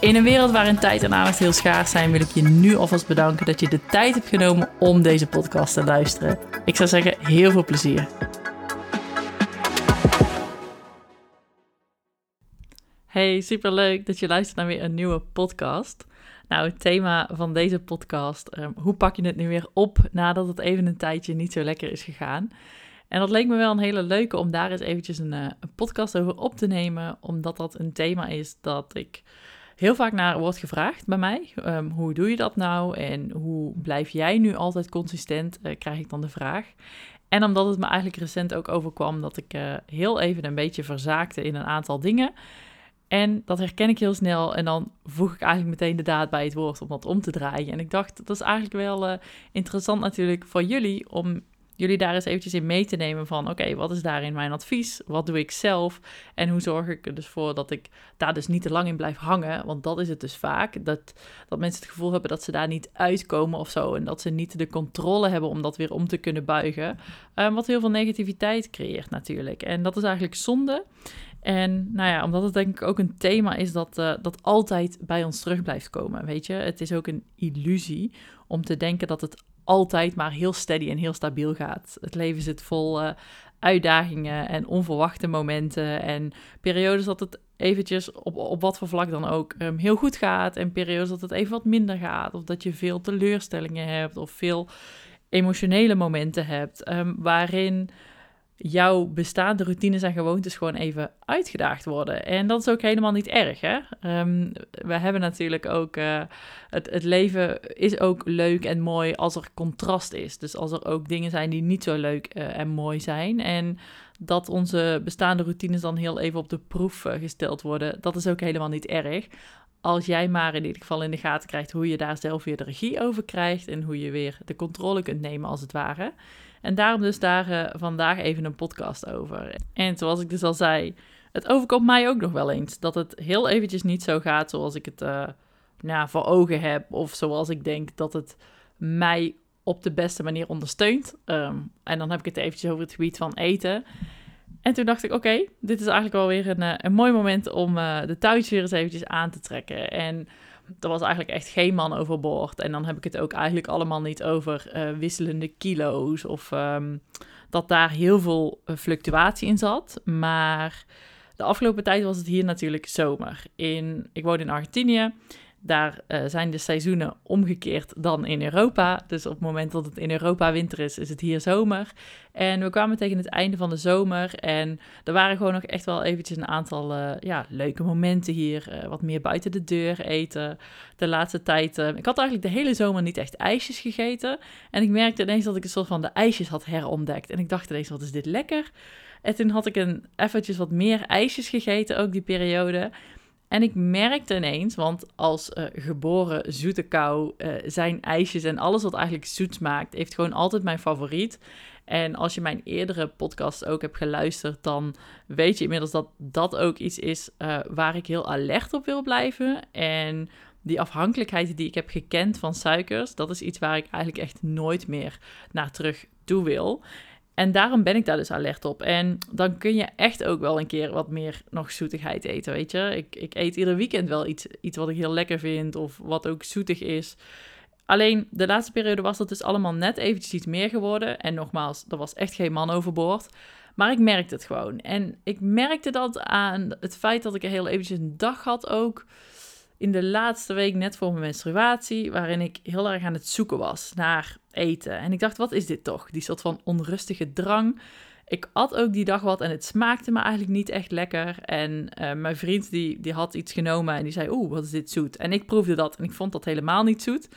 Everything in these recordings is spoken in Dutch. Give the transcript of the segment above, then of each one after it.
In een wereld waarin tijd en aandacht heel schaars zijn, wil ik je nu alvast bedanken dat je de tijd hebt genomen om deze podcast te luisteren. Ik zou zeggen, heel veel plezier. Hey, superleuk dat je luistert naar weer een nieuwe podcast. Nou, het thema van deze podcast, um, hoe pak je het nu weer op nadat het even een tijdje niet zo lekker is gegaan? En dat leek me wel een hele leuke om daar eens eventjes een, uh, een podcast over op te nemen, omdat dat een thema is dat ik heel vaak naar wordt gevraagd bij mij. Um, hoe doe je dat nou en hoe blijf jij nu altijd consistent, uh, krijg ik dan de vraag. En omdat het me eigenlijk recent ook overkwam dat ik uh, heel even een beetje verzaakte in een aantal dingen. En dat herken ik heel snel en dan voeg ik eigenlijk meteen de daad bij het woord om dat om te draaien. En ik dacht, dat is eigenlijk wel uh, interessant natuurlijk voor jullie om jullie daar eens eventjes in mee te nemen van oké, wat is daarin mijn advies? Wat doe ik zelf? En hoe zorg ik er dus voor dat ik daar dus niet te lang in blijf hangen? Want dat is het dus vaak, dat, dat mensen het gevoel hebben dat ze daar niet uitkomen of zo. En dat ze niet de controle hebben om dat weer om te kunnen buigen. Um, wat heel veel negativiteit creëert natuurlijk. En dat is eigenlijk zonde. En nou ja, omdat het denk ik ook een thema is dat, uh, dat altijd bij ons terug blijft komen. Weet je, het is ook een illusie om te denken dat het altijd maar heel steady en heel stabiel gaat. Het leven zit vol uh, uitdagingen en onverwachte momenten en periodes dat het eventjes op, op wat voor vlak dan ook um, heel goed gaat en periodes dat het even wat minder gaat of dat je veel teleurstellingen hebt of veel emotionele momenten hebt um, waarin jouw bestaande routines en gewoontes gewoon even uitgedaagd worden. En dat is ook helemaal niet erg, hè? Um, we hebben natuurlijk ook... Uh, het, het leven is ook leuk en mooi als er contrast is. Dus als er ook dingen zijn die niet zo leuk uh, en mooi zijn. En dat onze bestaande routines dan heel even op de proef uh, gesteld worden... dat is ook helemaal niet erg. Als jij maar in ieder geval in de gaten krijgt hoe je daar zelf weer de regie over krijgt... en hoe je weer de controle kunt nemen als het ware... En daarom dus daar uh, vandaag even een podcast over. En zoals ik dus al zei, het overkomt mij ook nog wel eens dat het heel eventjes niet zo gaat zoals ik het uh, nou, voor ogen heb. Of zoals ik denk dat het mij op de beste manier ondersteunt. Um, en dan heb ik het eventjes over het gebied van eten. En toen dacht ik, oké, dit is eigenlijk wel weer een, uh, een mooi moment om de touwtjes weer eens eventjes aan te trekken. En er was eigenlijk echt geen man overboord. En dan heb ik het ook eigenlijk allemaal niet over uh, wisselende kilo's of um, dat daar heel veel uh, fluctuatie in zat. Maar de afgelopen tijd was het hier natuurlijk zomer. In, ik woon in Argentinië. Daar uh, zijn de seizoenen omgekeerd dan in Europa. Dus op het moment dat het in Europa winter is, is het hier zomer. En we kwamen tegen het einde van de zomer. En er waren gewoon nog echt wel eventjes een aantal uh, ja, leuke momenten hier. Uh, wat meer buiten de deur eten. De laatste tijd. ik had eigenlijk de hele zomer niet echt ijsjes gegeten. En ik merkte ineens dat ik een soort van de ijsjes had herontdekt. En ik dacht ineens, wat is dit lekker? En toen had ik een eventjes wat meer ijsjes gegeten, ook die periode. En ik merkte ineens, want als uh, geboren zoete kou uh, zijn ijsjes en alles wat eigenlijk zoet smaakt, heeft gewoon altijd mijn favoriet. En als je mijn eerdere podcast ook hebt geluisterd, dan weet je inmiddels dat dat ook iets is uh, waar ik heel alert op wil blijven. En die afhankelijkheid die ik heb gekend van suikers, dat is iets waar ik eigenlijk echt nooit meer naar terug toe wil. En daarom ben ik daar dus alert op. En dan kun je echt ook wel een keer wat meer nog zoetigheid eten, weet je. Ik, ik eet ieder weekend wel iets, iets wat ik heel lekker vind of wat ook zoetig is. Alleen de laatste periode was dat dus allemaal net eventjes iets meer geworden. En nogmaals, er was echt geen man overboord. Maar ik merkte het gewoon. En ik merkte dat aan het feit dat ik er heel eventjes een dag had ook in de laatste week net voor mijn menstruatie, waarin ik heel erg aan het zoeken was naar eten. En ik dacht, wat is dit toch? Die soort van onrustige drang. Ik at ook die dag wat en het smaakte me eigenlijk niet echt lekker. En uh, mijn vriend die, die had iets genomen en die zei, oeh, wat is dit zoet? En ik proefde dat en ik vond dat helemaal niet zoet.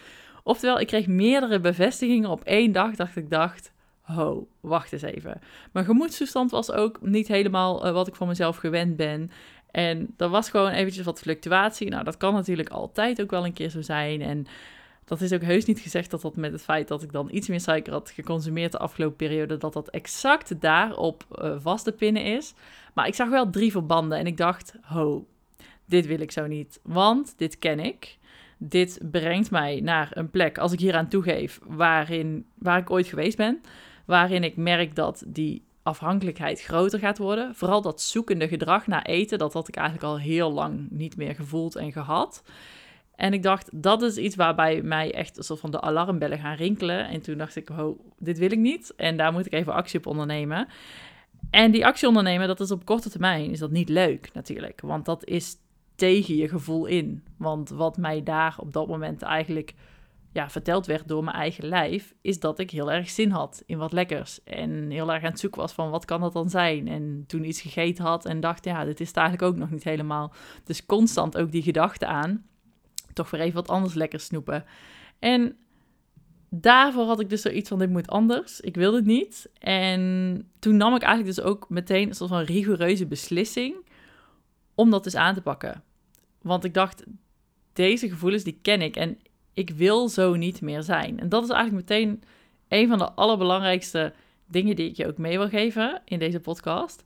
Oftewel, ik kreeg meerdere bevestigingen op één dag, dacht ik dacht, ho, wacht eens even. Mijn gemoedstoestand was ook niet helemaal uh, wat ik van mezelf gewend ben. En er was gewoon eventjes wat fluctuatie. Nou, dat kan natuurlijk altijd ook wel een keer zo zijn. En Dat is ook heus niet gezegd dat dat met het feit dat ik dan iets meer suiker had geconsumeerd de afgelopen periode, dat dat exact daarop uh, vast te pinnen is. Maar ik zag wel drie verbanden en ik dacht, ho, dit wil ik zo niet, want dit ken ik. Dit brengt mij naar een plek, als ik hier aan toegeef, waarin, waar ik ooit geweest ben, waarin ik merk dat die afhankelijkheid groter gaat worden. Vooral dat zoekende gedrag naar eten, dat had ik eigenlijk al heel lang niet meer gevoeld en gehad. En ik dacht, dat is iets waarbij mij echt een soort van de alarmbellen gaan rinkelen. En toen dacht ik, oh, dit wil ik niet. En daar moet ik even actie op ondernemen. En die actie ondernemen, dat is op korte termijn, is dat niet leuk natuurlijk. Want dat is tegen je gevoel in. Want wat mij daar op dat moment eigenlijk ja, verteld werd door mijn eigen lijf, is dat ik heel erg zin had in wat lekkers. En heel erg aan het zoeken was van wat kan dat dan zijn. En toen iets gegeten had en dacht, ja, dit is het eigenlijk ook nog niet helemaal. Dus constant ook die gedachte aan, toch weer even wat anders lekkers snoepen. En daarvoor had ik dus zoiets van, dit moet anders. Ik wil het niet. En toen nam ik eigenlijk dus ook meteen een soort van rigoureuze beslissing om dat dus aan te pakken. Want ik dacht, deze gevoelens die ken ik en ik wil zo niet meer zijn. En dat is eigenlijk meteen een van de allerbelangrijkste dingen die ik je ook mee wil geven in deze podcast.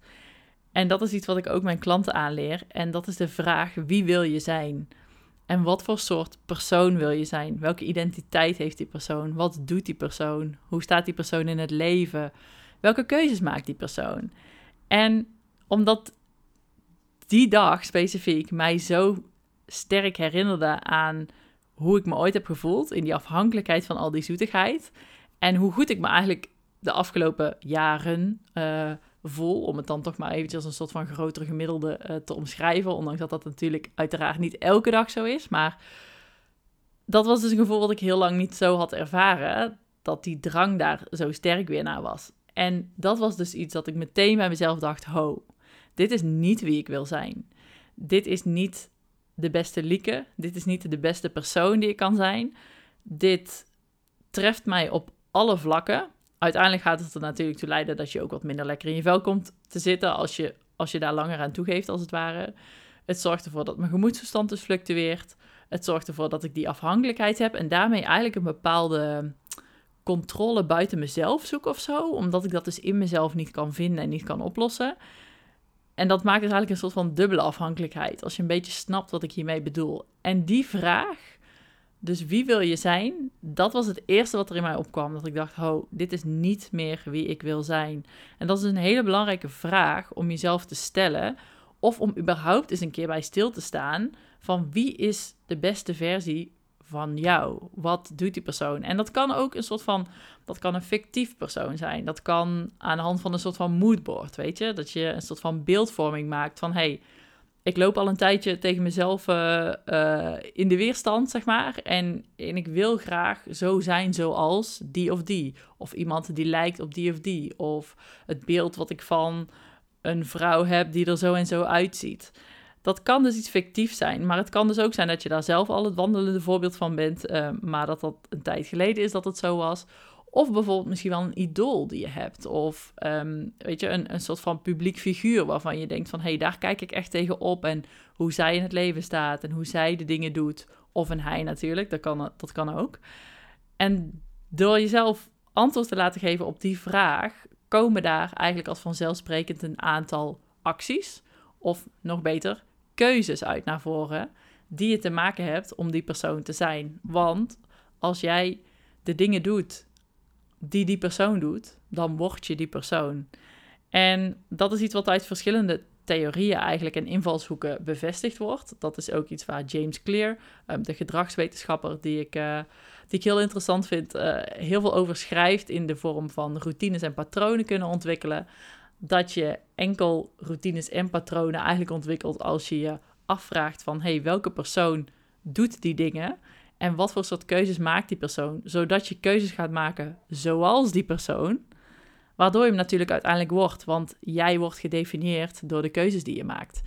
En dat is iets wat ik ook mijn klanten aanleer. En dat is de vraag: wie wil je zijn? En wat voor soort persoon wil je zijn? Welke identiteit heeft die persoon? Wat doet die persoon? Hoe staat die persoon in het leven? Welke keuzes maakt die persoon? En omdat die dag specifiek mij zo sterk herinnerde aan hoe ik me ooit heb gevoeld in die afhankelijkheid van al die zoetigheid. En hoe goed ik me eigenlijk de afgelopen jaren uh, voel, om het dan toch maar eventjes als een soort van grotere gemiddelde eh, te omschrijven. Ondanks dat dat natuurlijk uiteraard niet elke dag zo is. Maar dat was dus een gevoel dat ik heel lang niet zo had ervaren. Dat die drang daar zo sterk weer naar was. En dat was dus iets dat ik meteen bij mezelf dacht: ho, dit is niet wie ik wil zijn. Dit is niet de beste Lieke. Dit is niet de beste persoon die ik kan zijn. Dit treft mij op alle vlakken. Uiteindelijk gaat het er natuurlijk toe leiden dat je ook wat minder lekker in je vel komt te zitten als je, als je daar langer aan toegeeft, als het ware. Het zorgt ervoor dat mijn gemoedsverstand dus fluctueert. Het zorgt ervoor dat ik die afhankelijkheid heb en daarmee eigenlijk een bepaalde controle buiten mezelf zoek of zo, omdat ik dat dus in mezelf niet kan vinden en niet kan oplossen. En dat maakt dus eigenlijk een soort van dubbele afhankelijkheid. Als je een beetje snapt wat ik hiermee bedoel. En die vraag, dus wie wil je zijn? Dat was het eerste wat er in mij opkwam. Dat ik dacht, ho, dit is niet meer wie ik wil zijn. En dat is een hele belangrijke vraag om jezelf te stellen. Of om überhaupt eens een keer bij stil te staan van wie is de beste versie van jou? Wat doet die persoon? En dat kan ook een soort van, dat kan een fictief persoon zijn. Dat kan aan de hand van een soort van moodboard, weet je? Dat je een soort van beeldvorming maakt van, hey, ik loop al een tijdje tegen mezelf uh, uh, in de weerstand, zeg maar. En, en ik wil graag zo zijn zoals die of die. Of iemand die lijkt op die of die. Of het beeld wat ik van een vrouw heb die er zo en zo uitziet. Dat kan dus iets fictief zijn, maar het kan dus ook zijn dat je daar zelf al het wandelende voorbeeld van bent, uh, maar dat dat een tijd geleden is dat het zo was. Of bijvoorbeeld misschien wel een idool die je hebt. Of um, weet je, een, een soort van publiek figuur waarvan je denkt van... hé, hey, daar kijk ik echt tegen op. En hoe zij in het leven staat en hoe zij de dingen doet. Of een hij natuurlijk, dat kan, dat kan ook. En door jezelf antwoord te laten geven op die vraag... komen daar eigenlijk als vanzelfsprekend een aantal acties... of nog beter, keuzes uit naar voren die je te maken hebt om die persoon te zijn. Want als jij de dingen doet die die persoon doet, dan word je die persoon. En dat is iets wat uit verschillende theorieën eigenlijk en invalshoeken bevestigd wordt. Dat is ook iets waar James Clear, ehm, de gedragswetenschapper die ik, uh, die ik heel interessant vind, uh, heel veel over schrijft in de vorm van routines en patronen kunnen ontwikkelen dat je enkel routines en patronen eigenlijk ontwikkelt als je je afvraagt van hey, welke persoon doet die dingen en wat voor soort keuzes maakt die persoon, zodat je keuzes gaat maken zoals die persoon, waardoor je hem natuurlijk uiteindelijk wordt, want jij wordt gedefinieerd door de keuzes die je maakt.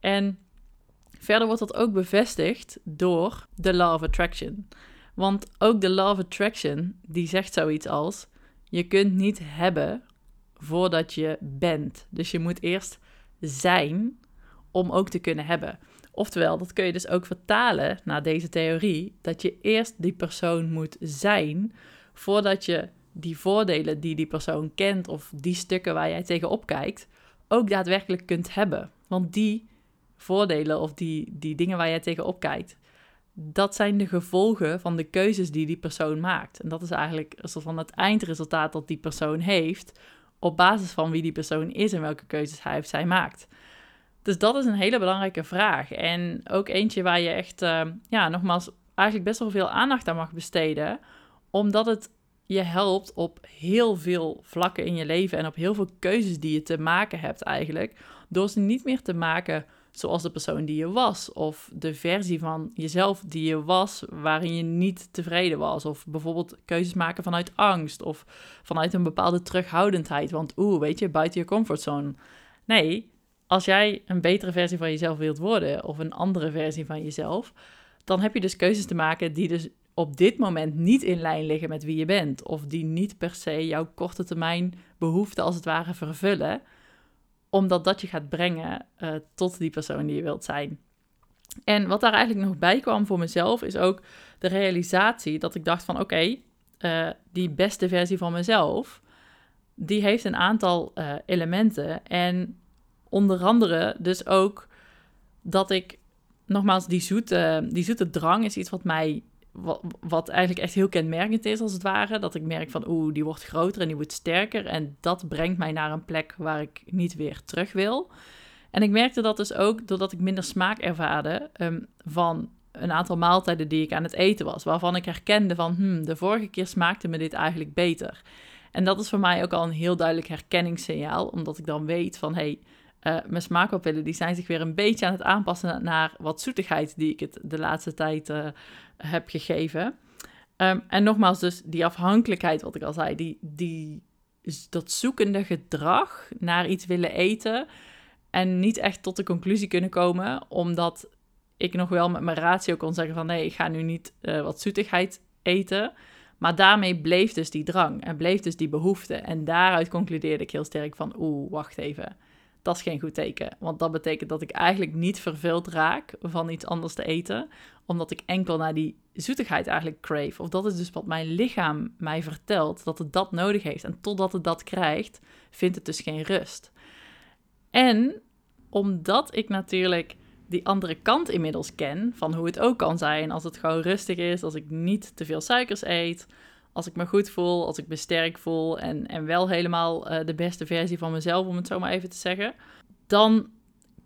En verder wordt dat ook bevestigd door de law of attraction. Want ook de law of attraction die zegt zoiets als je kunt niet hebben voordat je bent. Dus je moet eerst zijn om ook te kunnen hebben. Oftewel, dat kun je dus ook vertalen naar deze theorie, dat je eerst die persoon moet zijn voordat je die voordelen die die persoon kent of die stukken waar jij tegenop kijkt, ook daadwerkelijk kunt hebben. Want die voordelen of die, die dingen waar jij tegenop kijkt, dat zijn de gevolgen van de keuzes die die persoon maakt. En dat is eigenlijk een van het eindresultaat dat die persoon heeft op basis van wie die persoon is en welke keuzes hij of zij maakt. Dus dat is een hele belangrijke vraag. En ook eentje waar je echt, uh, ja, nogmaals, eigenlijk best wel veel aandacht aan mag besteden. Omdat het je helpt op heel veel vlakken in je leven en op heel veel keuzes die je te maken hebt eigenlijk. Door ze niet meer te maken zoals de persoon die je was. Of de versie van jezelf die je was waarin je niet tevreden was. Of bijvoorbeeld keuzes maken vanuit angst of vanuit een bepaalde terughoudendheid. Want oeh, weet je, buiten je comfortzone. Nee, als jij een betere versie van jezelf wilt worden of een andere versie van jezelf, dan heb je dus keuzes te maken die dus op dit moment niet in lijn liggen met wie je bent. Of die niet per se jouw korte termijn behoeften als het ware vervullen. Omdat dat je gaat brengen uh, tot die persoon die je wilt zijn. En wat daar eigenlijk nog bij kwam voor mezelf is ook de realisatie dat ik dacht van oké, eh, die beste versie van mezelf, die heeft een aantal uh, elementen. En onder andere dus ook dat ik, nogmaals, die zoete, die zoete drang is iets wat mij, wat, eigenlijk echt heel kenmerkend is als het ware. Dat ik merk van, oeh, die wordt groter en die wordt sterker. En dat brengt mij naar een plek waar ik niet weer terug wil. En ik merkte dat dus ook doordat ik minder smaak ervaarde um, van een aantal maaltijden die ik aan het eten was. Waarvan ik herkende van, hmm, de vorige keer smaakte me dit eigenlijk beter. En dat is voor mij ook al een heel duidelijk herkenningssignaal, omdat ik dan weet van, hé, hey, uh, mijn smaakpapillen die zijn zich weer een beetje aan het aanpassen naar wat zoetigheid die ik het de laatste tijd uh, heb gegeven. Um, en nogmaals, dus die afhankelijkheid, wat ik al zei, die, die, dat zoekende gedrag naar iets willen eten en niet echt tot de conclusie kunnen komen, omdat ik nog wel met mijn ratio kon zeggen van nee, ik ga nu niet uh, wat zoetigheid eten. Maar daarmee bleef dus die drang en bleef dus die behoefte. En daaruit concludeerde ik heel sterk van oeh, wacht even dat is geen goed teken. Want dat betekent dat ik eigenlijk niet vervuld raak van iets anders te eten. Omdat ik enkel naar die zoetigheid eigenlijk crave. Of dat is dus wat mijn lichaam mij vertelt, dat het dat nodig heeft. En totdat het dat krijgt, vindt het dus geen rust. En omdat ik natuurlijk die andere kant inmiddels ken, van hoe het ook kan zijn als het gewoon rustig is, als ik niet te veel suikers eet, als ik me goed voel, als ik me sterk voel en, en wel helemaal uh, de beste versie van mezelf, om het zo maar even te zeggen, dan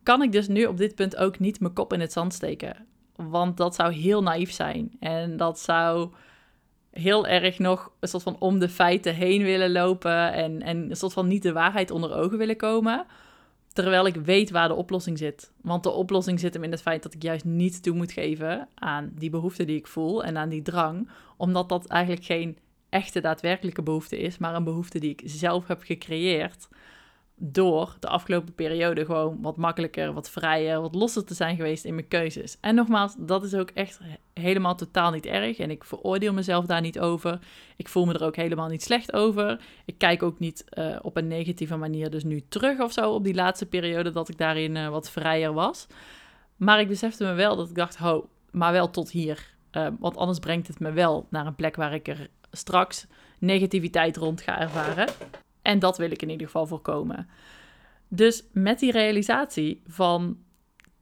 kan ik dus nu op dit punt ook niet mijn kop in het zand steken. Want dat zou heel naïef zijn. En dat zou heel erg nog een soort van om de feiten heen willen lopen en, en een soort van niet de waarheid onder ogen willen komen. Terwijl ik weet waar de oplossing zit. Want de oplossing zit hem in het feit dat ik juist niet toe moet geven aan die behoefte die ik voel en aan die drang. Omdat dat eigenlijk geen echte daadwerkelijke behoefte is, maar een behoefte die ik zelf heb gecreëerd door de afgelopen periode gewoon wat makkelijker, wat vrijer, wat losser te zijn geweest in mijn keuzes. En nogmaals, dat is ook echt helemaal totaal niet erg en ik veroordeel mezelf daar niet over. Ik voel me er ook helemaal niet slecht over. Ik kijk ook niet uh, op een negatieve manier dus nu terug of zo op die laatste periode dat ik daarin uh, wat vrijer was. Maar ik besefte me wel dat ik dacht, ho, maar wel tot hier. Uh, want anders brengt het me wel naar een plek waar ik er straks negativiteit rond ga ervaren. En dat wil ik in ieder geval voorkomen. Dus met die realisatie van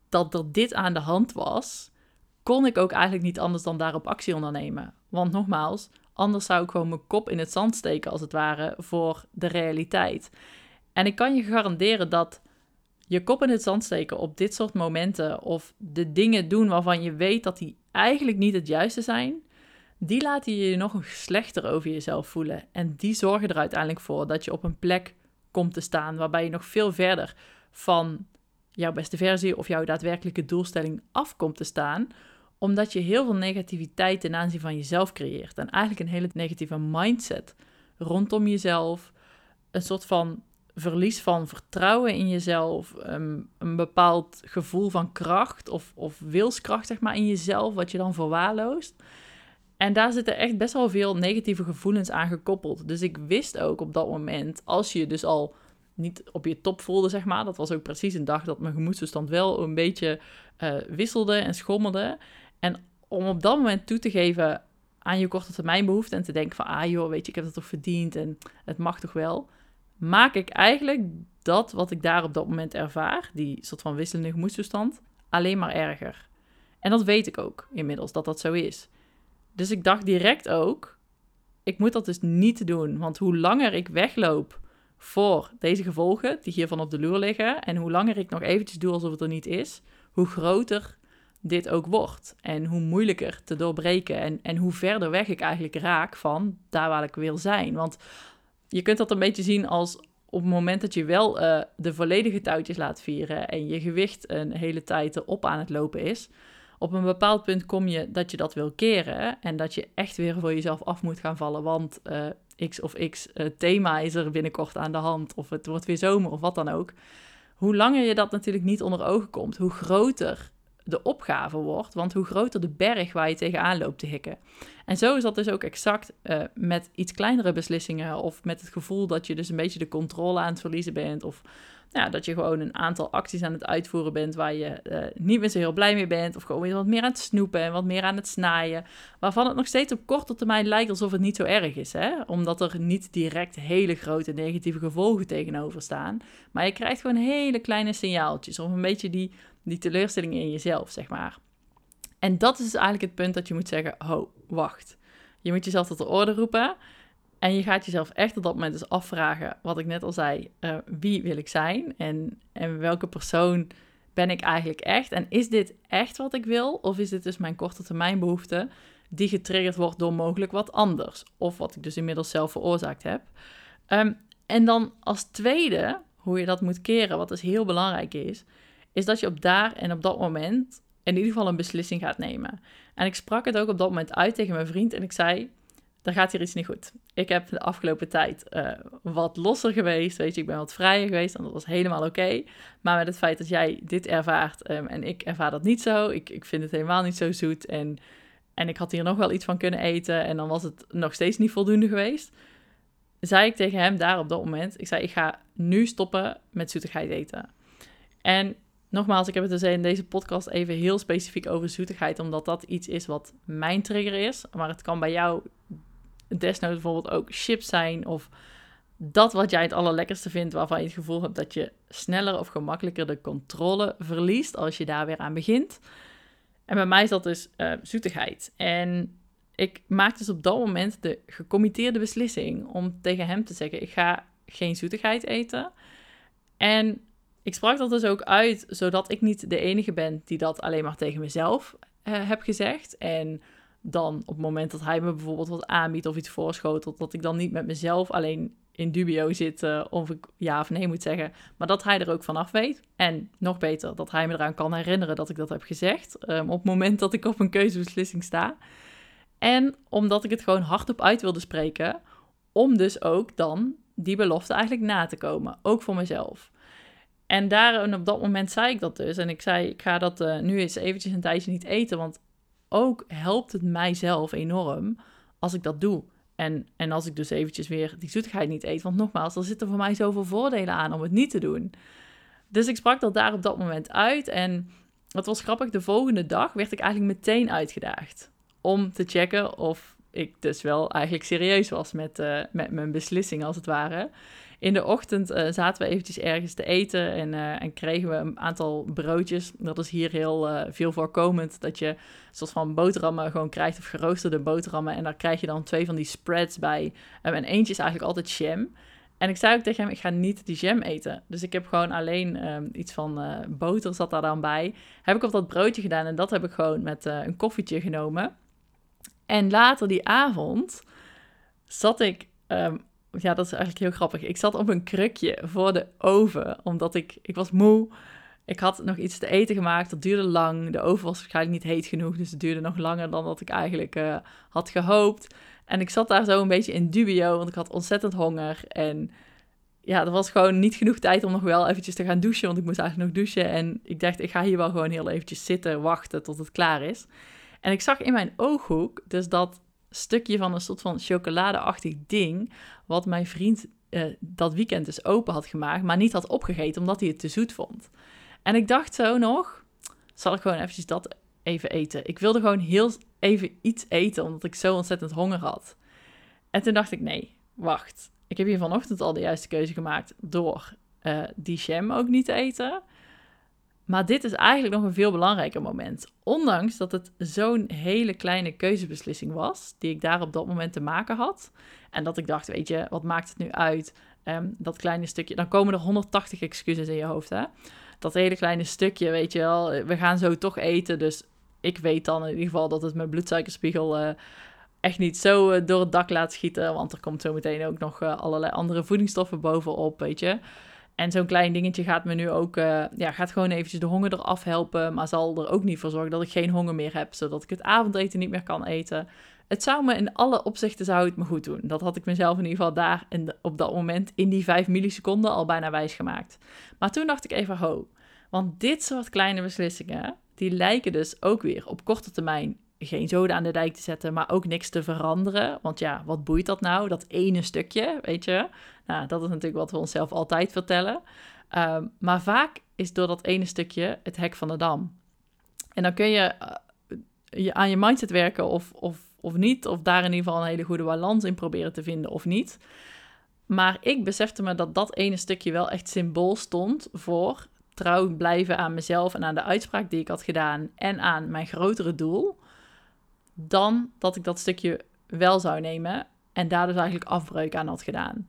dat er dit aan de hand was, kon ik ook eigenlijk niet anders dan daarop actie ondernemen. Want nogmaals, anders zou ik gewoon mijn kop in het zand steken, als het ware, voor de realiteit. En ik kan je garanderen dat je kop in het zand steken op dit soort momenten of de dingen doen waarvan je weet dat die eigenlijk niet het juiste zijn, die laten je nog slechter over jezelf voelen. En die zorgen er uiteindelijk voor dat je op een plek komt te staan waarbij je nog veel verder van jouw beste versie of jouw daadwerkelijke doelstelling af komt te staan, omdat je heel veel negativiteit ten aanzien van jezelf creëert. En eigenlijk een hele negatieve mindset rondom jezelf, een soort van verlies van vertrouwen in jezelf, een, een bepaald gevoel van kracht of, of wilskracht zeg maar, in jezelf, wat je dan verwaarloost. En daar zitten echt best wel veel negatieve gevoelens aan gekoppeld. Dus ik wist ook op dat moment, als je dus al niet op je top voelde, zeg maar. Dat was ook precies een dag dat mijn gemoedstoestand wel een beetje uh, wisselde en schommelde. En om op dat moment toe te geven aan je korte termijn behoefte en te denken van, ah joh, weet je, ik heb het toch verdiend en het mag toch wel, maak ik eigenlijk dat wat ik daar op dat moment ervaar, die soort van wisselende gemoedstoestand, alleen maar erger. En dat weet ik ook inmiddels, dat dat zo is. Dus ik dacht direct ook, ik moet dat dus niet doen. Want hoe langer ik wegloop voor deze gevolgen die hiervan op de loer liggen, en hoe langer ik nog eventjes doe alsof het er niet is, hoe groter dit ook wordt. En hoe moeilijker te doorbreken en, en hoe verder weg ik eigenlijk raak van daar waar ik wil zijn. Want je kunt dat een beetje zien als op het moment dat je wel uh, de volledige touwtjes laat vieren en je gewicht een hele tijd erop aan het lopen is, op een bepaald punt kom je dat je dat wil keren en dat je echt weer voor jezelf af moet gaan vallen, want uh, X of X uh, thema is er binnenkort aan de hand of het wordt weer zomer of wat dan ook. Hoe langer je dat natuurlijk niet onder ogen komt, hoe groter de opgave wordt, want hoe groter de berg waar je tegenaan loopt te hikken. En zo is dat dus ook exact uh, met iets kleinere beslissingen of met het gevoel dat je dus een beetje de controle aan het verliezen bent of ja, dat je gewoon een aantal acties aan het uitvoeren bent waar je uh, niet meer zo heel blij mee bent. Of gewoon weer wat meer aan het snoepen en wat meer aan het snaaien. Waarvan het nog steeds op korte termijn lijkt alsof het niet zo erg is. Hè? Omdat er niet direct hele grote negatieve gevolgen tegenover staan. Maar je krijgt gewoon hele kleine signaaltjes. Of een beetje die, die teleurstelling in jezelf, zeg maar. En dat is dus eigenlijk het punt dat je moet zeggen: ho, wacht. Je moet jezelf tot de orde roepen. En je gaat jezelf echt op dat moment dus afvragen, wat ik net al zei, uh, wie wil ik zijn en, en welke persoon ben ik eigenlijk echt? En is dit echt wat ik wil? Of is dit dus mijn korte termijn behoefte die getriggerd wordt door mogelijk wat anders? Of wat ik dus inmiddels zelf veroorzaakt heb. Um, en dan als tweede, hoe je dat moet keren, wat dus heel belangrijk is, is dat je op daar en op dat moment in ieder geval een beslissing gaat nemen. En ik sprak het ook op dat moment uit tegen mijn vriend en ik zei dan gaat hier iets niet goed. Ik heb de afgelopen tijd uh, wat losser geweest, weet je, ik ben wat vrijer geweest en dat was helemaal oké. Maar met het feit dat jij dit ervaart um, en ik ervaar dat niet zo, ik, ik vind het helemaal niet zo zoet en, en ik had hier nog wel iets van kunnen eten en dan was het nog steeds niet voldoende geweest, zei ik tegen hem daar op dat moment, ik zei, ik ga nu stoppen met zoetigheid eten. En nogmaals, ik heb het dus in deze podcast even heel specifiek over zoetigheid, omdat dat iets is wat mijn trigger is. Maar het kan bij jou desnoods bijvoorbeeld ook chips zijn of dat wat jij het allerlekkerste vindt, waarvan je het gevoel hebt dat je sneller of gemakkelijker de controle verliest als je daar weer aan begint. En bij mij is dat dus uh, zoetigheid. En ik maak dus op dat moment de gecommitteerde beslissing om tegen hem te zeggen: ik ga geen zoetigheid eten. En ik sprak dat dus ook uit, zodat ik niet de enige ben die dat alleen maar tegen mezelf uh, heb gezegd. En dan op het moment dat hij me bijvoorbeeld wat aanbiedt of iets voorschotelt, dat ik dan niet met mezelf alleen in dubio zit uh, of ik ja of nee moet zeggen, maar dat hij er ook vanaf weet. En nog beter, dat hij me eraan kan herinneren dat ik dat heb gezegd um, op het moment dat ik op een keuzebeslissing sta. En omdat ik het gewoon hardop uit wilde spreken, om dus ook dan die belofte eigenlijk na te komen, ook voor mezelf. En daar op dat moment zei ik dat dus. En ik zei, ik ga dat uh, nu eens eventjes een tijdje niet eten, want ook helpt het mijzelf enorm als ik dat doe. En, en als ik dus eventjes weer die zoetigheid niet eet. Want nogmaals, er zitten voor mij zoveel voordelen aan om het niet te doen. Dus ik sprak dat daar op dat moment uit. En het was grappig, de volgende dag werd ik eigenlijk meteen uitgedaagd. Om te checken of ik dus wel eigenlijk serieus was met, uh, met mijn beslissing als het ware in de ochtend uh, zaten we eventjes ergens te eten en, uh, en, kregen we een aantal broodjes. Dat is hier heel uh, veel voorkomend, dat je een soort van boterhammen gewoon krijgt, of geroosterde boterhammen. En daar krijg je dan twee van die spreads bij. En eentje is eigenlijk altijd jam. En ik zei ook tegen hem, ik ga niet die jam eten. Dus ik heb gewoon alleen iets van boter zat daar dan bij. Heb ik op dat broodje gedaan en dat heb ik gewoon met een koffietje genomen. En later die avond zat ik um, ja, dat is eigenlijk heel grappig. Ik zat op een krukje voor de oven, omdat ik, ik was moe. Ik had nog iets te eten gemaakt, dat duurde lang. De oven was waarschijnlijk niet heet genoeg, dus het duurde nog langer dan dat ik eigenlijk uh, had gehoopt. En ik zat daar zo een beetje in dubio, want ik had ontzettend honger. En ja, er was gewoon niet genoeg tijd om nog wel eventjes te gaan douchen, want ik moest eigenlijk nog douchen. En ik dacht, ik ga hier wel gewoon heel eventjes zitten, wachten tot het klaar is. En ik zag in mijn ooghoek dus dat stukje van een soort van chocoladeachtig ding, wat mijn vriend dat weekend dus open had gemaakt, maar niet had opgegeten omdat hij het te zoet vond. En ik dacht zo nog, zal ik gewoon eventjes dat even eten. Ik wilde gewoon heel even iets eten, omdat ik zo ontzettend honger had. En toen dacht ik, nee, wacht. Ik heb hier vanochtend al de juiste keuze gemaakt door uh, die jam ook niet te eten. Maar dit is eigenlijk nog een veel belangrijker moment. Ondanks dat het zo'n hele kleine keuzebeslissing was, die ik daar op dat moment te maken had. En dat ik dacht, weet je, wat maakt het nu uit? Ehm, dat kleine stukje, dan komen er 180 excuses in je hoofd, hè? Dat hele kleine stukje, weet je wel, we gaan zo toch eten. Dus ik weet dan in ieder geval dat het mijn bloedsuikerspiegel uh, echt niet zo uh, door het dak laat schieten. Want er komt zo meteen ook nog allerlei andere voedingsstoffen bovenop, weet je. En zo'n klein dingetje gaat me nu ook, uh, ja, gaat gewoon eventjes de honger eraf helpen. Maar zal er ook niet voor zorgen dat ik geen honger meer heb. Zodat ik het avondeten niet meer kan eten. Het zou me in alle opzichten zou het me goed doen. Dat had ik mezelf in ieder geval daar in op dat moment in die 5 milliseconden al bijna wijs gemaakt. Maar toen dacht ik even, ho. Want dit soort kleine beslissingen, die lijken dus ook weer op korte termijn geen zoden aan de dijk te zetten, maar ook niks te veranderen. Want ja, wat boeit dat nou? Dat ene stukje, weet je? Nou, dat is natuurlijk wat we onszelf altijd vertellen. Ehm, maar vaak is door dat ene stukje het hek van de dam. En dan kun je, eh, je aan je mindset werken of, of, of niet, of daar in ieder geval een hele goede balans in proberen te vinden of niet. Maar ik besefte me dat dat ene stukje wel echt symbool stond voor trouw blijven aan mezelf en aan de uitspraak die ik had gedaan en aan mijn grotere doel dan dat ik dat stukje wel zou nemen en daar dus eigenlijk afbreuk aan had gedaan.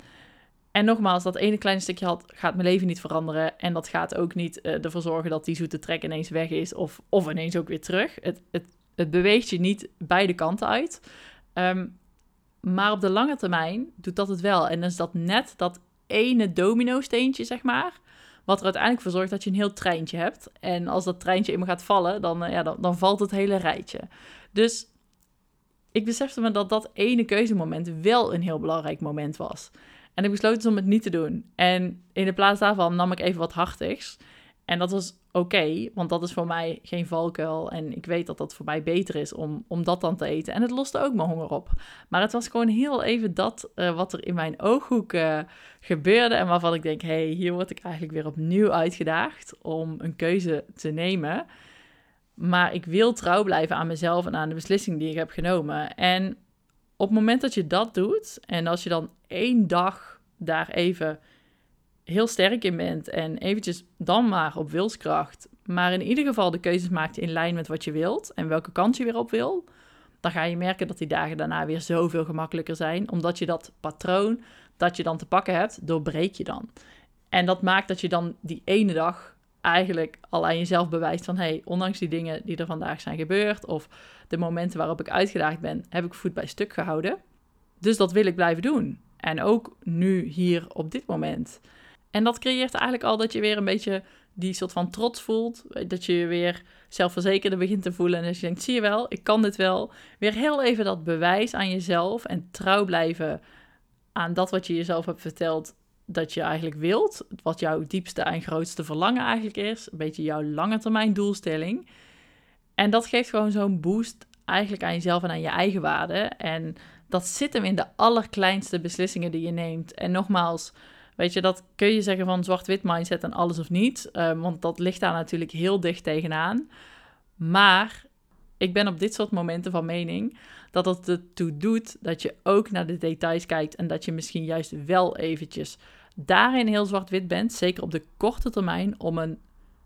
En nogmaals, dat ene kleine stukje had, gaat mijn leven niet veranderen. En dat gaat ook niet uh, ervoor zorgen dat die zoete trek ineens weg is of, of ineens ook weer terug. Het, het, het beweegt je niet beide kanten uit. Um, maar op de lange termijn doet dat het wel. En dan is dat net dat ene domino-steentje, zeg maar. Wat er uiteindelijk voor zorgt dat je een heel treintje hebt. En als dat treintje eenmaal gaat vallen, dan, uh, ja, dan, dan valt het hele rijtje. Dus ik besefte me dat dat ene keuzemoment wel een heel belangrijk moment was. En ik besloot dus om het niet te doen. En in de plaats daarvan nam ik even wat hartigs. En dat was oké, want dat is voor mij geen valkuil. En ik weet dat dat voor mij beter is om, om dat dan te eten. En het loste ook mijn honger op. Maar het was gewoon heel even dat uh, wat er in mijn ooghoek uh, gebeurde. En waarvan ik denk, hé, hey, hier word ik eigenlijk weer opnieuw uitgedaagd om een keuze te nemen. Maar ik wil trouw blijven aan mezelf en aan de beslissing die ik heb genomen. En op het moment dat je dat doet, en als je dan één dag daar even heel sterk in bent en eventjes dan maar op wilskracht, maar in ieder geval de keuzes maakt in lijn met wat je wilt en welke kant je weer op wil, dan ga je merken dat die dagen daarna weer zoveel gemakkelijker zijn, omdat je dat patroon dat je dan te pakken hebt, doorbreek je dan. En dat maakt dat je dan die ene dag eigenlijk al aan jezelf bewijst van... hey, ondanks die dingen die er vandaag zijn gebeurd... of de momenten waarop ik uitgedaagd ben, heb ik voet bij stuk gehouden. Dus dat wil ik blijven doen. En ook nu, hier, op dit moment. En dat creëert eigenlijk al dat je weer een beetje die soort van trots voelt. Dat je je weer zelfverzekerder begint te voelen. En dat je denkt, zie je wel, ik kan dit wel. Weer heel even dat bewijs aan jezelf en trouw blijven aan dat wat je jezelf hebt verteld dat je eigenlijk wilt, wat jouw diepste en grootste verlangen eigenlijk is, een beetje jouw lange termijn doelstelling. En dat geeft gewoon zo'n boost eigenlijk aan jezelf en aan je eigen waarde. En dat zit hem in de allerkleinste beslissingen die je neemt. En nogmaals, weet je, dat kun je zeggen van zwart-wit mindset en alles of niet, uh, want dat ligt daar natuurlijk heel dicht tegenaan. Maar ik ben op dit soort momenten van mening dat het ertoe doet dat je ook naar de details kijkt en dat je misschien juist wel eventjes daarin heel zwart-wit bent, zeker op de korte termijn, om een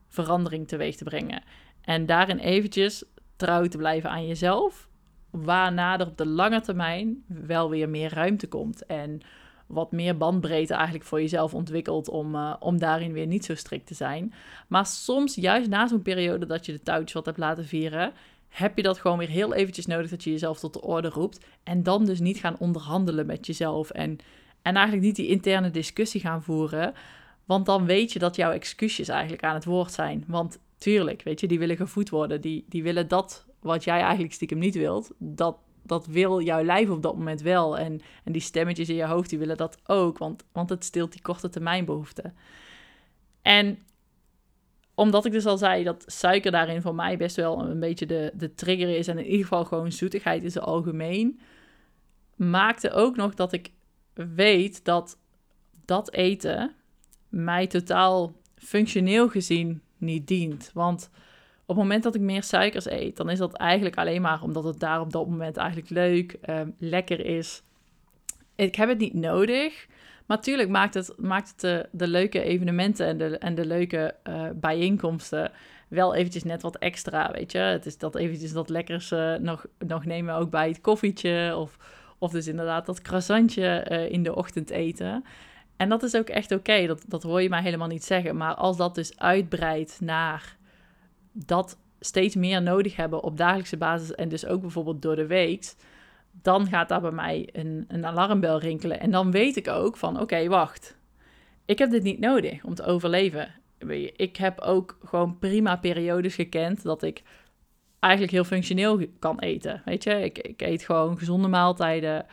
verandering teweeg te brengen. En daarin eventjes trouw te blijven aan jezelf, waarna er op de lange termijn wel weer meer ruimte komt en wat meer bandbreedte eigenlijk voor jezelf ontwikkelt om, uh, om daarin weer niet zo strikt te zijn. Maar soms, juist na zo'n periode dat je de touwtjes wat hebt laten vieren, heb je dat gewoon weer heel eventjes nodig dat je jezelf tot de orde roept. En dan dus niet gaan onderhandelen met jezelf. En, en eigenlijk niet die interne discussie gaan voeren. Want dan weet je dat jouw excuses eigenlijk aan het woord zijn. Want tuurlijk, weet je, die willen gevoed worden. Die, die willen dat wat jij eigenlijk stiekem niet wilt. Dat, dat wil jouw lijf op dat moment wel. En, en die stemmetjes in je hoofd, die willen dat ook. Want, want het stilt die korte termijn behoeften. En omdat ik dus al zei dat suiker daarin voor mij best wel een beetje de, de trigger is. En in ieder geval gewoon zoetigheid in het algemeen. Maakte ook nog dat ik weet dat dat eten mij totaal functioneel gezien niet dient. Want op het moment dat ik meer suikers eet, dan is dat eigenlijk alleen maar omdat het daar op dat moment eigenlijk leuk, um, lekker is. Ik heb het niet nodig. Maar natuurlijk maakt het, maakt het de, de leuke evenementen en de, en de leuke uh, bijeenkomsten wel eventjes net wat extra, weet je. Het is dat eventjes dat lekkers uh, nog, nog nemen ook bij het koffietje of, of dus inderdaad dat croissantje uh, in de ochtend eten. En dat is ook echt oké, dat, dat hoor je mij helemaal niet zeggen. Maar als dat dus uitbreidt naar dat steeds meer nodig hebben op dagelijkse basis en dus ook bijvoorbeeld door de week, dan gaat daar bij mij een, een alarmbel rinkelen. En dan weet ik ook van, oké, wacht. Ik heb dit niet nodig om te overleven. Ik heb ook gewoon prima periodes gekend dat ik eigenlijk heel functioneel kan eten. Weet je, ik, ik eet gewoon gezonde maaltijden.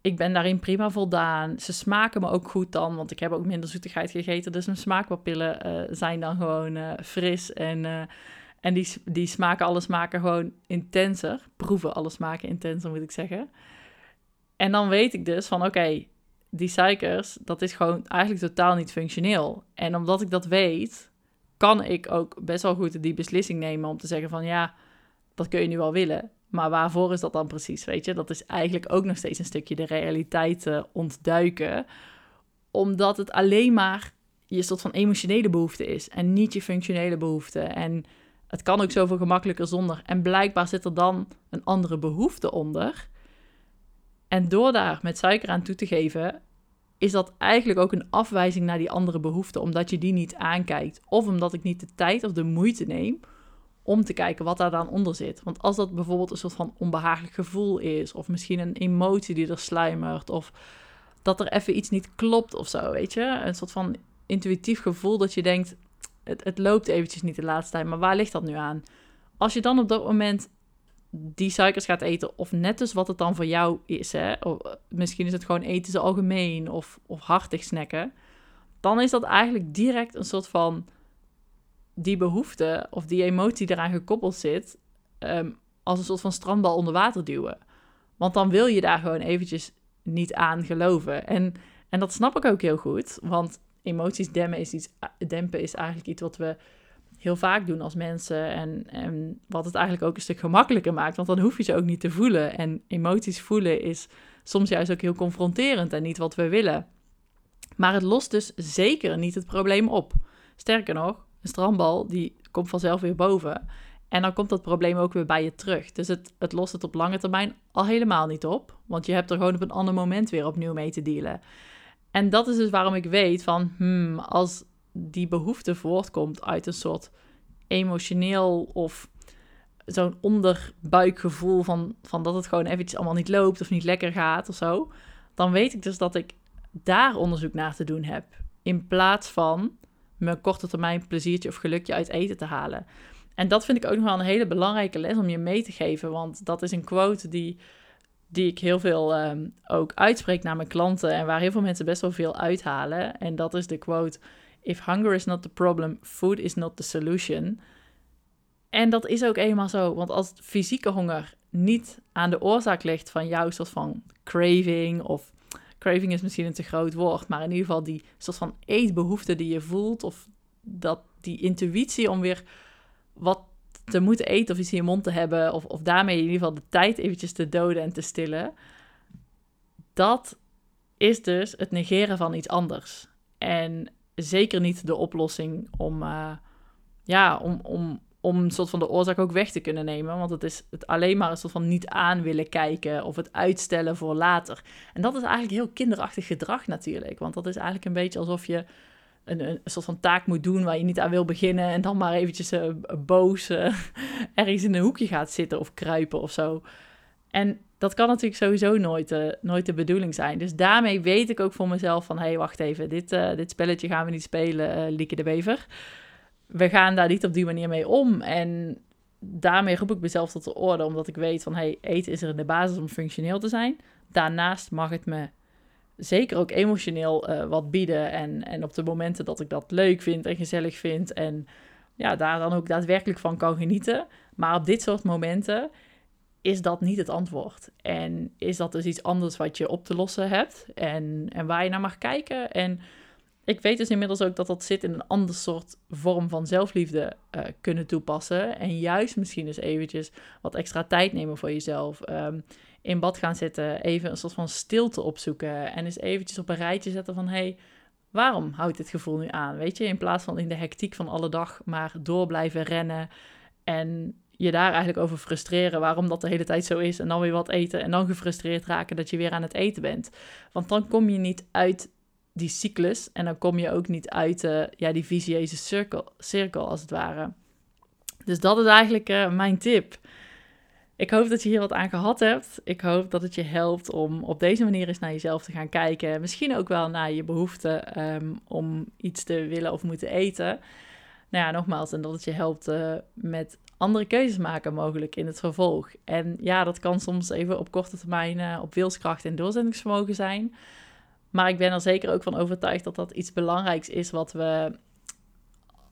Ik ben daarin prima voldaan. Ze smaken me ook goed dan, want ik heb ook minder zoetigheid gegeten. Dus mijn smaakpapillen uh, zijn dan gewoon uh, fris en... Uh, en die, die smaken, alle smaken gewoon intenser. Proeven alle smaken intenser, moet ik zeggen. En dan weet ik dus van, oké, die suikers, dat is gewoon eigenlijk totaal niet functioneel. En omdat ik dat weet, kan ik ook best wel goed die beslissing nemen om te zeggen van, ja, dat kun je nu wel willen. Maar waarvoor is dat dan precies, weet je? Dat is eigenlijk ook nog steeds een stukje de realiteit uh, ontduiken. Omdat het alleen maar je soort van emotionele behoefte is en niet je functionele behoefte. En het kan ook zoveel gemakkelijker zonder. En blijkbaar zit er dan een andere behoefte onder. En door daar met suiker aan toe te geven, is dat eigenlijk ook een afwijzing naar die andere behoefte, omdat je die niet aankijkt. Of omdat ik niet de tijd of de moeite neem om te kijken wat daar dan onder zit. Want als dat bijvoorbeeld een soort van onbehagelijk gevoel is, of misschien een emotie die er sluimert, of dat er even iets niet klopt of zo, weet je, een soort van intuïtief gevoel dat je denkt, het, het loopt eventjes niet de laatste tijd, maar waar ligt dat nu aan? Als je dan op dat moment die suikers gaat eten, of net dus wat het dan voor jou is, hè? Of, eh, misschien is het gewoon eten ze algemeen of, of hartig snacken, dan is dat eigenlijk direct een soort van die behoefte of die emotie eraan gekoppeld zit, um, als een soort van strandbal onder water duwen. Want dan wil je daar gewoon eventjes niet aan geloven. En, en dat snap ik ook heel goed, want emoties dempen is, iets, dempen is eigenlijk iets wat we heel vaak doen als mensen. En, en wat het eigenlijk ook een stuk gemakkelijker maakt, want dan hoef je ze ook niet te voelen. En emoties voelen is soms juist ook heel confronterend en niet wat we willen. Maar het lost dus zeker niet het probleem op. Sterker nog, een strandbal die komt vanzelf weer boven. En dan komt dat probleem ook weer bij je terug. Dus het, het lost het op lange termijn al helemaal niet op. Want je hebt er gewoon op een ander moment weer opnieuw mee te dealen. En dat is dus waarom ik weet van, hmm, als die behoefte voortkomt uit een soort emotioneel of zo'n onderbuikgevoel van, van dat het gewoon eventjes allemaal niet loopt of niet lekker gaat of zo, dan weet ik dus dat ik daar onderzoek naar te doen heb. In plaats van mijn korte termijn pleziertje of gelukje uit eten te halen. En dat vind ik ook nog wel een hele belangrijke les om je mee te geven. Want dat is een quote die die ik heel veel um, ook uitspreek naar mijn klanten en waar heel veel mensen best wel veel uithalen. En dat is de quote: If hunger is not the problem, food is not the solution. En dat is ook eenmaal zo, want als fysieke honger niet aan de oorzaak ligt van jouw soort van craving of craving is misschien een te groot woord, maar in ieder geval die soort van eetbehoefte die je voelt of dat die intuïtie om weer wat te moeten eten of iets in je mond te hebben, of, of daarmee in ieder geval de tijd eventjes te doden en te stillen, dat is dus het negeren van iets anders. En zeker niet de oplossing om, uh, ja, om, om, om een soort van de oorzaak ook weg te kunnen nemen. Want het is het alleen maar een soort van niet aan willen kijken of het uitstellen voor later. En dat is eigenlijk heel kinderachtig gedrag natuurlijk. Want dat is eigenlijk een beetje alsof je een, een, soort van taak moet doen waar je niet aan wil beginnen en dan maar eventjes uh, boos uh, ergens in een hoekje gaat zitten of kruipen of zo. En dat kan natuurlijk sowieso nooit, uh, nooit de bedoeling zijn. Dus daarmee weet ik ook voor mezelf van... hé, hey, wacht even, dit, dit spelletje gaan we niet spelen, Lieke de Bever. We gaan daar niet op die manier mee om. En daarmee roep ik mezelf tot de orde... omdat ik weet van, hé, hey, eten is er in de basis om functioneel te zijn. Daarnaast mag het me zeker ook emotioneel uh, wat bieden. En, en op de momenten dat ik dat leuk vind en gezellig vind. En ja, daar dan ook daadwerkelijk van kan genieten. Maar op dit soort momenten is dat niet het antwoord. En is dat dus iets anders wat je op te lossen hebt en, en waar je naar mag kijken. En ik weet dus inmiddels ook dat dat zit in een ander soort vorm van zelfliefde uh, kunnen toepassen. En juist misschien eens eventjes wat extra tijd nemen voor jezelf. Um, in bad gaan zitten, even een soort van stilte opzoeken. En eens eventjes op een rijtje zetten van... Hey, waarom houdt dit gevoel nu aan? Weet je, in plaats van in de hectiek van alle dag maar door blijven rennen... en je daar eigenlijk over frustreren waarom dat de hele tijd zo is... en dan weer wat eten en dan gefrustreerd raken dat je weer aan het eten bent. Want dan kom je niet uit die cyclus. En dan kom je ook niet uit ja, die visieuze cirkel, cirkel, als het ware. Dus dat is eigenlijk uh, mijn tip. Ik hoop dat je hier wat aan gehad hebt. Ik hoop dat het je helpt om op deze manier eens naar jezelf te gaan kijken. Misschien ook wel naar je behoefte um, om iets te willen of moeten eten. Nou ja, nogmaals, en dat het je helpt uh, met andere keuzes maken mogelijk in het vervolg. En ja, dat kan soms even op korte termijn op wilskracht en doorzettingsvermogen zijn. Maar ik ben er zeker ook van overtuigd dat dat iets belangrijks is wat we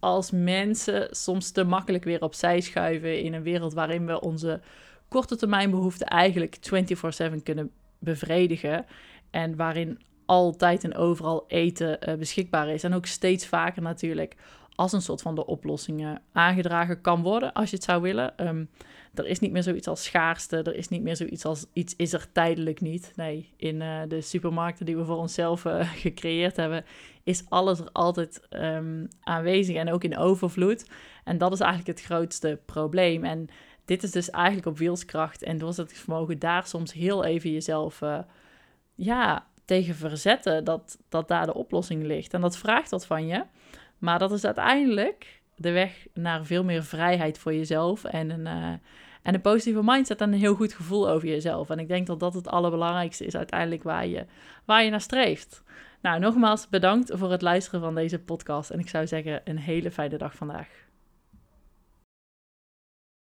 als mensen soms te makkelijk weer opzij schuiven in een wereld waarin we onze korte termijn behoeften eigenlijk 24/7 kunnen bevredigen en waarin altijd en overal eten uh, beschikbaar is en ook steeds vaker natuurlijk als een soort van de oplossingen aangedragen kan worden als je het zou willen. Um, er is niet meer zoiets als schaarste. Er is niet meer zoiets als iets is er tijdelijk niet. Nee, in uh, de supermarkten die we voor onszelf uh, gecreëerd hebben, is alles er altijd um, aanwezig en ook in overvloed. En dat is eigenlijk het grootste probleem. En dit is dus eigenlijk op wielskracht en doorzettingsvermogen daar soms heel even jezelf ja, tegen verzetten dat, dat daar de oplossing ligt. En dat vraagt wat van je. Maar dat is uiteindelijk de weg naar veel meer vrijheid voor jezelf en een, uh, en een positieve mindset en een heel goed gevoel over jezelf. En ik denk dat dat het allerbelangrijkste is uiteindelijk waar je, waar je naar streeft. Nou, nogmaals bedankt voor het luisteren van deze podcast. En ik zou zeggen, een hele fijne dag vandaag.